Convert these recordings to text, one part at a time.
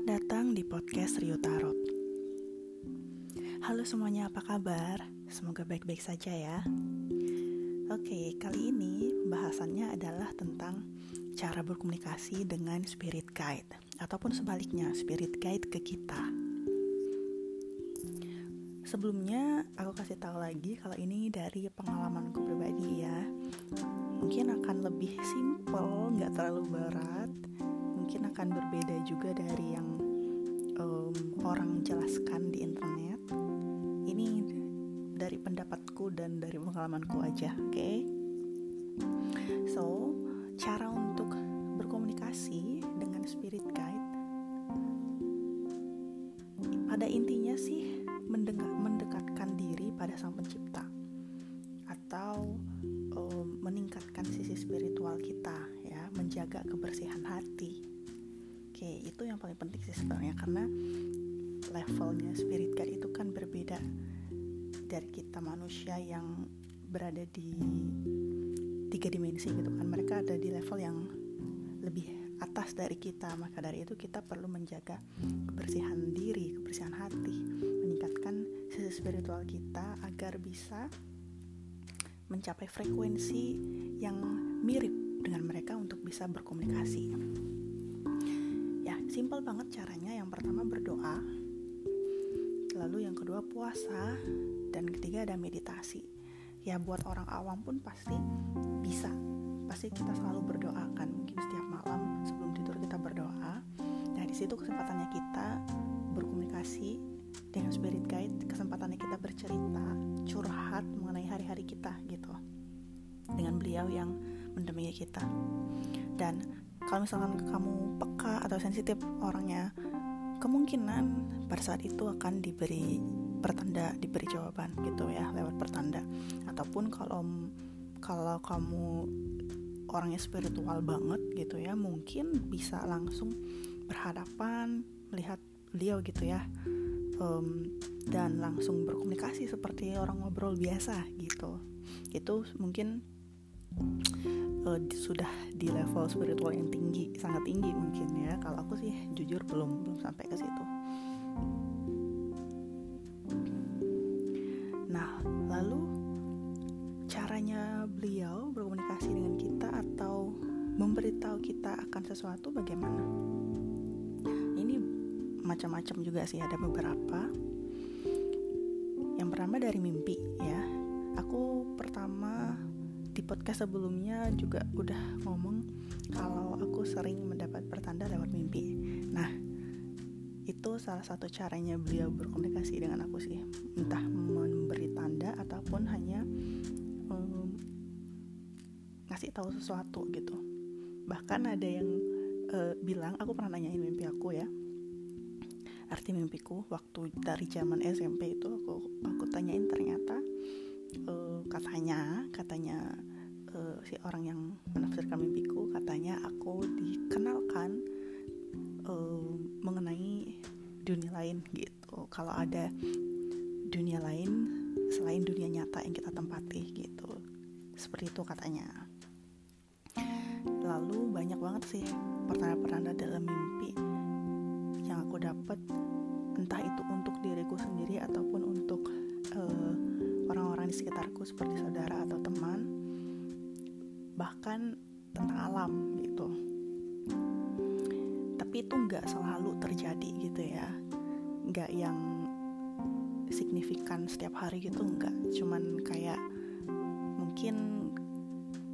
Selamat datang di podcast Rio Tarot. Halo semuanya, apa kabar? Semoga baik-baik saja ya. Oke, kali ini bahasannya adalah tentang cara berkomunikasi dengan spirit guide ataupun sebaliknya, spirit guide ke kita. Sebelumnya aku kasih tahu lagi kalau ini dari pengalamanku pribadi ya. Mungkin akan lebih simple, nggak terlalu berat mungkin akan berbeda juga dari yang um, orang jelaskan di internet. Ini dari pendapatku dan dari pengalamanku aja, oke? Okay? So, cara untuk berkomunikasi dengan spirit guide pada intinya sih mendekatkan diri pada sang pencipta penting sih sebenarnya karena levelnya spirit guide itu kan berbeda dari kita manusia yang berada di tiga dimensi gitu kan. Mereka ada di level yang lebih atas dari kita. Maka dari itu kita perlu menjaga kebersihan diri, kebersihan hati, meningkatkan sisi spiritual kita agar bisa mencapai frekuensi yang mirip dengan mereka untuk bisa berkomunikasi simple banget caranya. Yang pertama berdoa lalu yang kedua puasa dan ketiga ada meditasi. Ya buat orang awam pun pasti bisa. Pasti kita selalu berdoa kan mungkin setiap malam sebelum tidur kita berdoa. Nah di situ kesempatannya kita berkomunikasi dengan spirit guide kesempatannya kita bercerita curhat mengenai hari-hari kita gitu dengan beliau yang mendampingi kita. Dan kalau misalkan kamu peka atau sensitif orangnya kemungkinan pada saat itu akan diberi pertanda diberi jawaban gitu ya lewat pertanda. Ataupun kalau kalau kamu orangnya spiritual banget gitu ya mungkin bisa langsung berhadapan melihat beliau gitu ya um, dan langsung berkomunikasi seperti orang ngobrol biasa gitu. Itu mungkin uh, sudah di level spiritual yang tinggi sangat tinggi mungkin ya. Kalau aku sih jujur belum belum sampai ke situ. Nah lalu caranya beliau berkomunikasi dengan kita atau memberitahu kita akan sesuatu bagaimana? Ini macam-macam juga sih ada beberapa. Yang pertama dari mimpi ya podcast sebelumnya juga udah ngomong kalau aku sering mendapat pertanda lewat mimpi. Nah, itu salah satu caranya beliau berkomunikasi dengan aku sih, entah memberi tanda ataupun hanya um, ngasih tahu sesuatu gitu. Bahkan ada yang uh, bilang, aku pernah nanyain mimpi aku ya, arti mimpiku waktu dari zaman SMP itu aku aku tanyain ternyata uh, katanya katanya uh, si orang yang menafsirkan mimpiku katanya aku dikenalkan uh, mengenai dunia lain gitu. Kalau ada dunia lain selain dunia nyata yang kita tempati gitu. Seperti itu katanya. Lalu banyak banget sih pertanda-pertanda dalam mimpi yang aku dapat entah itu untuk diriku sendiri ataupun untuk uh, orang-orang di sekitarku seperti saudara atau teman bahkan tentang alam gitu. Tapi itu nggak selalu terjadi gitu ya. Nggak yang signifikan setiap hari gitu nggak. Cuman kayak mungkin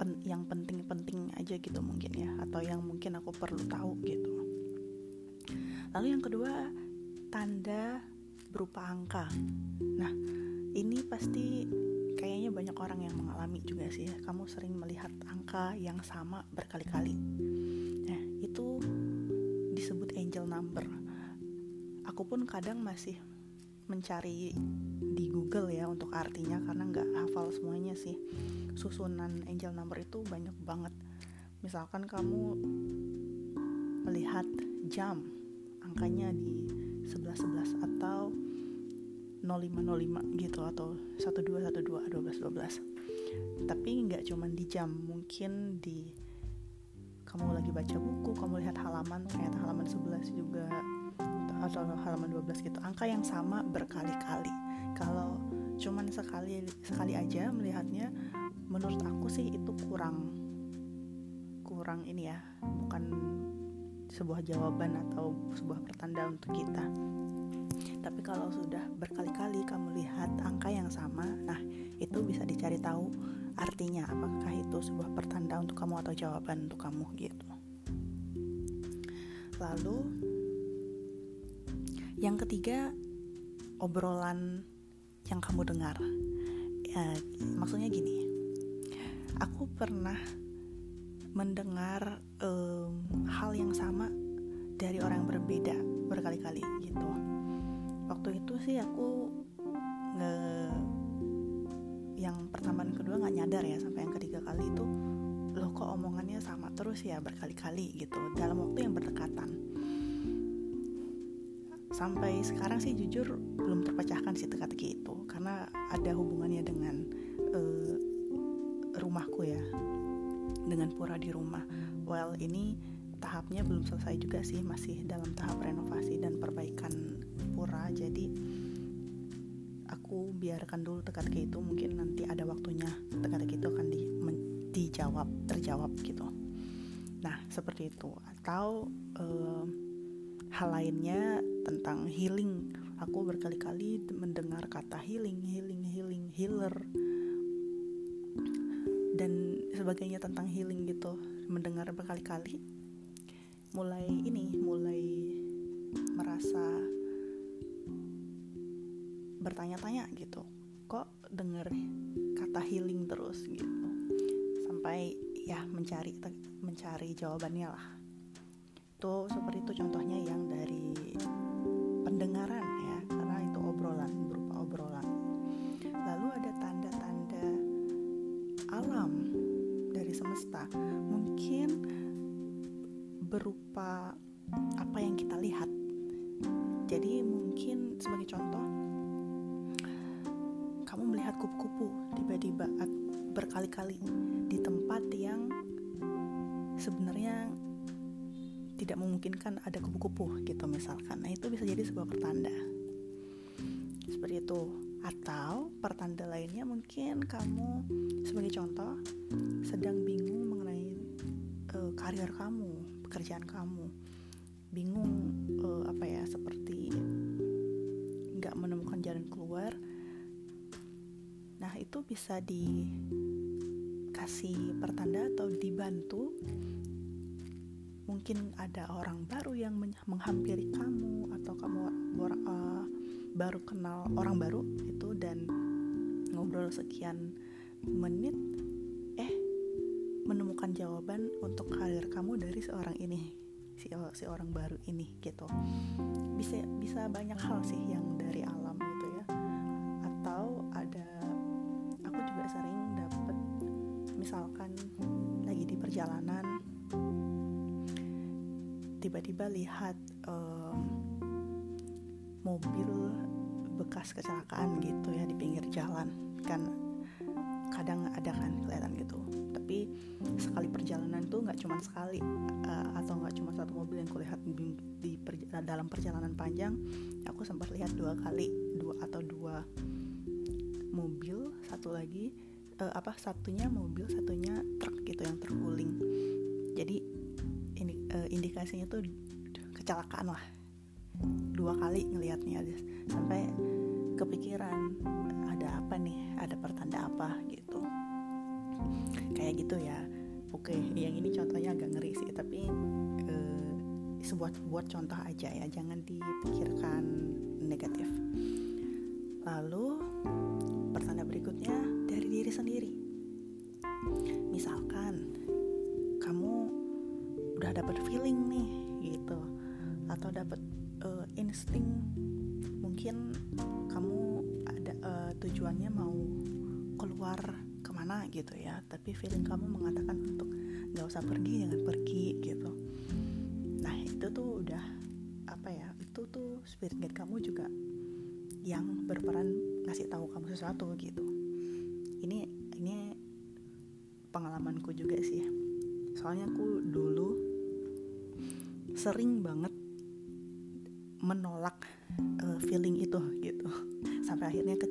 pen yang penting-penting aja gitu mungkin ya atau yang mungkin aku perlu tahu gitu. Lalu yang kedua tanda berupa angka. Nah ini pasti banyak orang yang mengalami juga sih ya. Kamu sering melihat angka yang sama berkali-kali. Nah, itu disebut angel number. Aku pun kadang masih mencari di Google ya untuk artinya karena nggak hafal semuanya sih. Susunan angel number itu banyak banget. Misalkan kamu melihat jam angkanya di 11 11 atau 0505 gitu atau 1212 1212 tapi nggak cuman di jam mungkin di kamu lagi baca buku kamu lihat halaman ternyata halaman 11 juga atau halaman 12 gitu. Angka yang sama berkali-kali. Kalau cuman sekali sekali aja melihatnya menurut aku sih itu kurang kurang ini ya bukan sebuah jawaban atau sebuah pertanda untuk kita tapi kalau sudah berkali-kali kamu lihat angka yang sama nah itu bisa dicari tahu artinya apakah itu sebuah pertanda untuk kamu atau jawaban untuk kamu gitu. Lalu yang ketiga obrolan yang kamu dengar. Ya, maksudnya gini aku pernah mendengar um, hal yang sama dari orang yang berbeda berkali-kali gitu waktu itu sih aku nge yang pertama dan kedua nggak nyadar ya sampai yang ketiga kali itu loh kok omongannya sama terus ya berkali-kali gitu. Dalam waktu yang berdekatan. Sampai sekarang sih jujur belum terpecahkan sih teka-teki itu karena ada hubungannya dengan uh, rumahku ya. Dengan pura di rumah. Well ini tahapnya belum selesai juga sih masih dalam tahap renovasi dan perbaikan biarkan dulu teka-teki itu mungkin nanti ada waktunya teka-teki itu akan di, men, dijawab terjawab gitu. Nah seperti itu. Atau uh, hal lainnya tentang healing. Aku berkali-kali mendengar kata healing healing healing healer. Dan sebagainya tentang healing gitu. Mendengar berkali-kali. Mulai ini mulai merasa bertanya-tanya gitu kok denger kata healing terus? gitu. Sampai ya mencari mencari jawabannya lah. Itu seperti itu contohnya yang dari pendengaran ya karena itu obrolan berupa obrolan. Lalu ada tanda-tanda alam dari semesta. Mungkin berupa apa yang kita lihat. Jadi mungkin sebagai contoh kupu-kupu tiba-tiba berkali-kali di tempat yang sebenarnya tidak memungkinkan ada kupu-kupu gitu misalkan. Nah itu bisa jadi sebuah pertanda. Seperti itu. Atau pertanda lainnya mungkin kamu sebagai contoh sedang bingung mengenai uh, karir kamu pekerjaan kamu. Bingung uh, apa ya itu bisa dikasih pertanda atau dibantu. Mungkin ada orang baru yang menghampiri kamu atau kamu uh, baru kenal orang baru itu dan ngobrol sekian menit eh menemukan jawaban untuk karir kamu dari seorang ini si si orang baru ini gitu. Bisa bisa banyak hal sih yang misalkan lagi di perjalanan tiba-tiba lihat um, mobil bekas kecelakaan gitu ya di pinggir jalan. Kan kadang ada kan kelihatan gitu. Tapi sekali perjalanan tuh nggak cuma sekali uh, atau nggak cuma satu mobil yang kulihat di, di per, dalam perjalanan panjang. Aku sempat lihat dua kali dua atau dua mobil satu lagi uh, apa satunya mobil satunya truk gitu yang terguling. Jadi uh, indikasinya tuh kecelakaan lah. Dua kali ngelihatnya sampai kepikiran ada apa nih? Ada pertanda apa? Gitu. Kayak gitu ya. Oke yang ini contohnya agak ngeri sih tapi uh, sebuah buat contoh aja ya. Jangan dipikirkan tujuannya mau keluar ke mana gitu ya. Tapi feeling kamu mengatakan untuk nggak usah pergi jangan pergi gitu. Nah itu tuh udah apa ya itu tuh spirit guide kamu juga yang berperan ngasih tahu kamu sesuatu gitu. Ini ini pengalamanku juga sih. Soalnya aku dulu sering banget menolak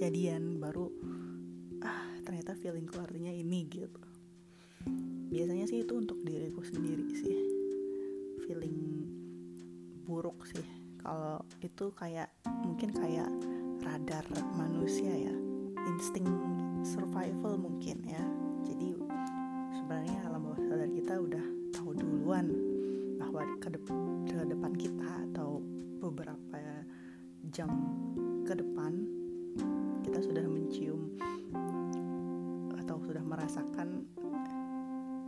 kejadian baru ah ternyata feelingku artinya ini gitu. Biasanya sih itu untuk diriku sendiri sih. Feeling buruk sih. Kalau itu kayak mungkin kayak radar manusia ya. Insting survival mungkin ya. Jadi sebenarnya alam bawah sadar kita udah tahu duluan bahwa ke, de ke depan kita atau beberapa jam ke depan kita sudah mencium atau sudah merasakan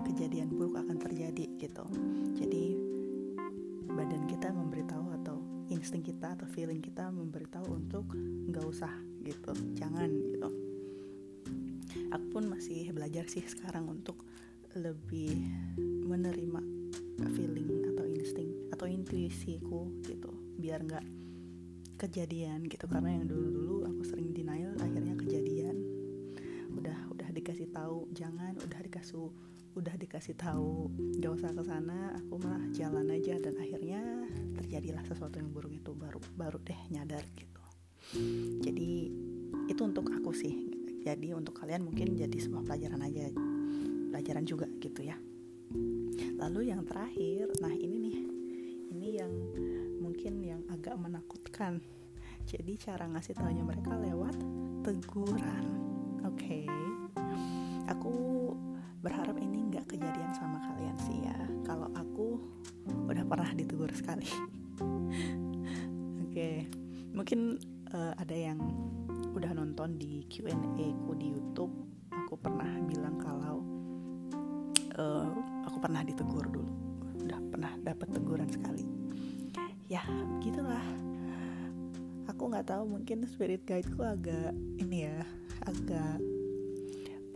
kejadian buruk akan terjadi gitu. Jadi badan kita memberitahu atau insting kita atau feeling kita memberitahu untuk nggak usah gitu. Jangan gitu. Aku pun masih belajar sih sekarang untuk lebih menerima feeling atau insting atau intuisiku gitu. Biar nggak kejadian gitu karena yang dulu dulu aku sering denial akhirnya kejadian. Udah udah dikasih tahu jangan udah dikasih udah dikasih tahu gak usah ke sana aku malah jalan aja. Dan akhirnya terjadilah sesuatu yang buruk itu baru baru deh nyadar gitu. Jadi itu untuk aku sih. Jadi untuk kalian mungkin jadi sebuah pelajaran aja pelajaran juga gitu ya. Lalu yang terakhir nah ini nih ini yang mungkin yang agak menakutkan. Jadi cara ngasih tahunya mereka lewat teguran. Oke. Okay. aku berharap ini nggak kejadian sama kalian sih ya. Kalau aku udah pernah ditegur sekali. Oke. Okay. mungkin uh, ada yang udah nonton di Q&A ku di YouTube aku pernah bilang kalau uh, aku pernah ditegur dulu udah pernah dapat teguran sekali. Ya gitulah. Aku nggak tahu mungkin spirit guideku agak ini ya agak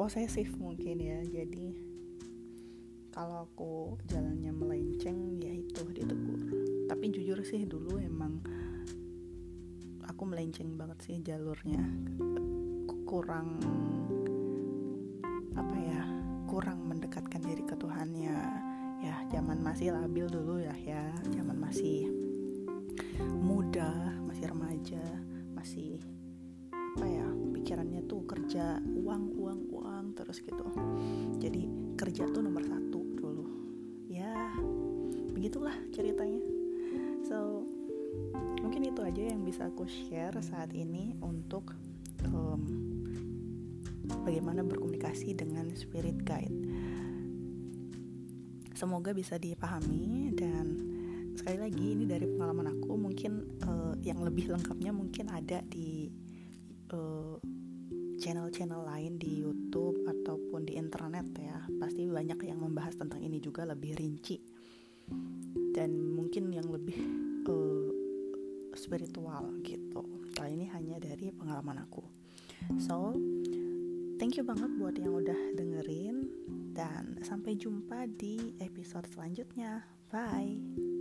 posesif mungkin ya. Jadi kalau aku jalannya melenceng ya itu ditegur. Tapi jujur sih dulu emang aku melenceng banget sih jalurnya. Kurang apa ya kurang mendekatkan diri ke Tuhannya ya zaman masih labil dulu ya ya. Zaman masih muda masih remaja masih apa ya pikirannya tuh kerja uang uang uang terus gitu. Jadi kerja tuh nomor satu dulu. Ya begitulah ceritanya. So mungkin itu aja yang bisa aku share saat ini untuk um, bagaimana berkomunikasi dengan spirit guide semoga bisa dipahami dan sekali lagi ini dari pengalaman aku mungkin uh, yang lebih lengkapnya mungkin ada di eh, channel-channel lain di YouTube ataupun di internet ya. Pasti banyak yang membahas tentang ini juga lebih rinci. Dan mungkin yang lebih uh, spiritual gitu. Kali ini hanya dari pengalaman aku. So thank you banget buat yang udah dengerin dan sampai jumpa di episode selanjutnya. Bye.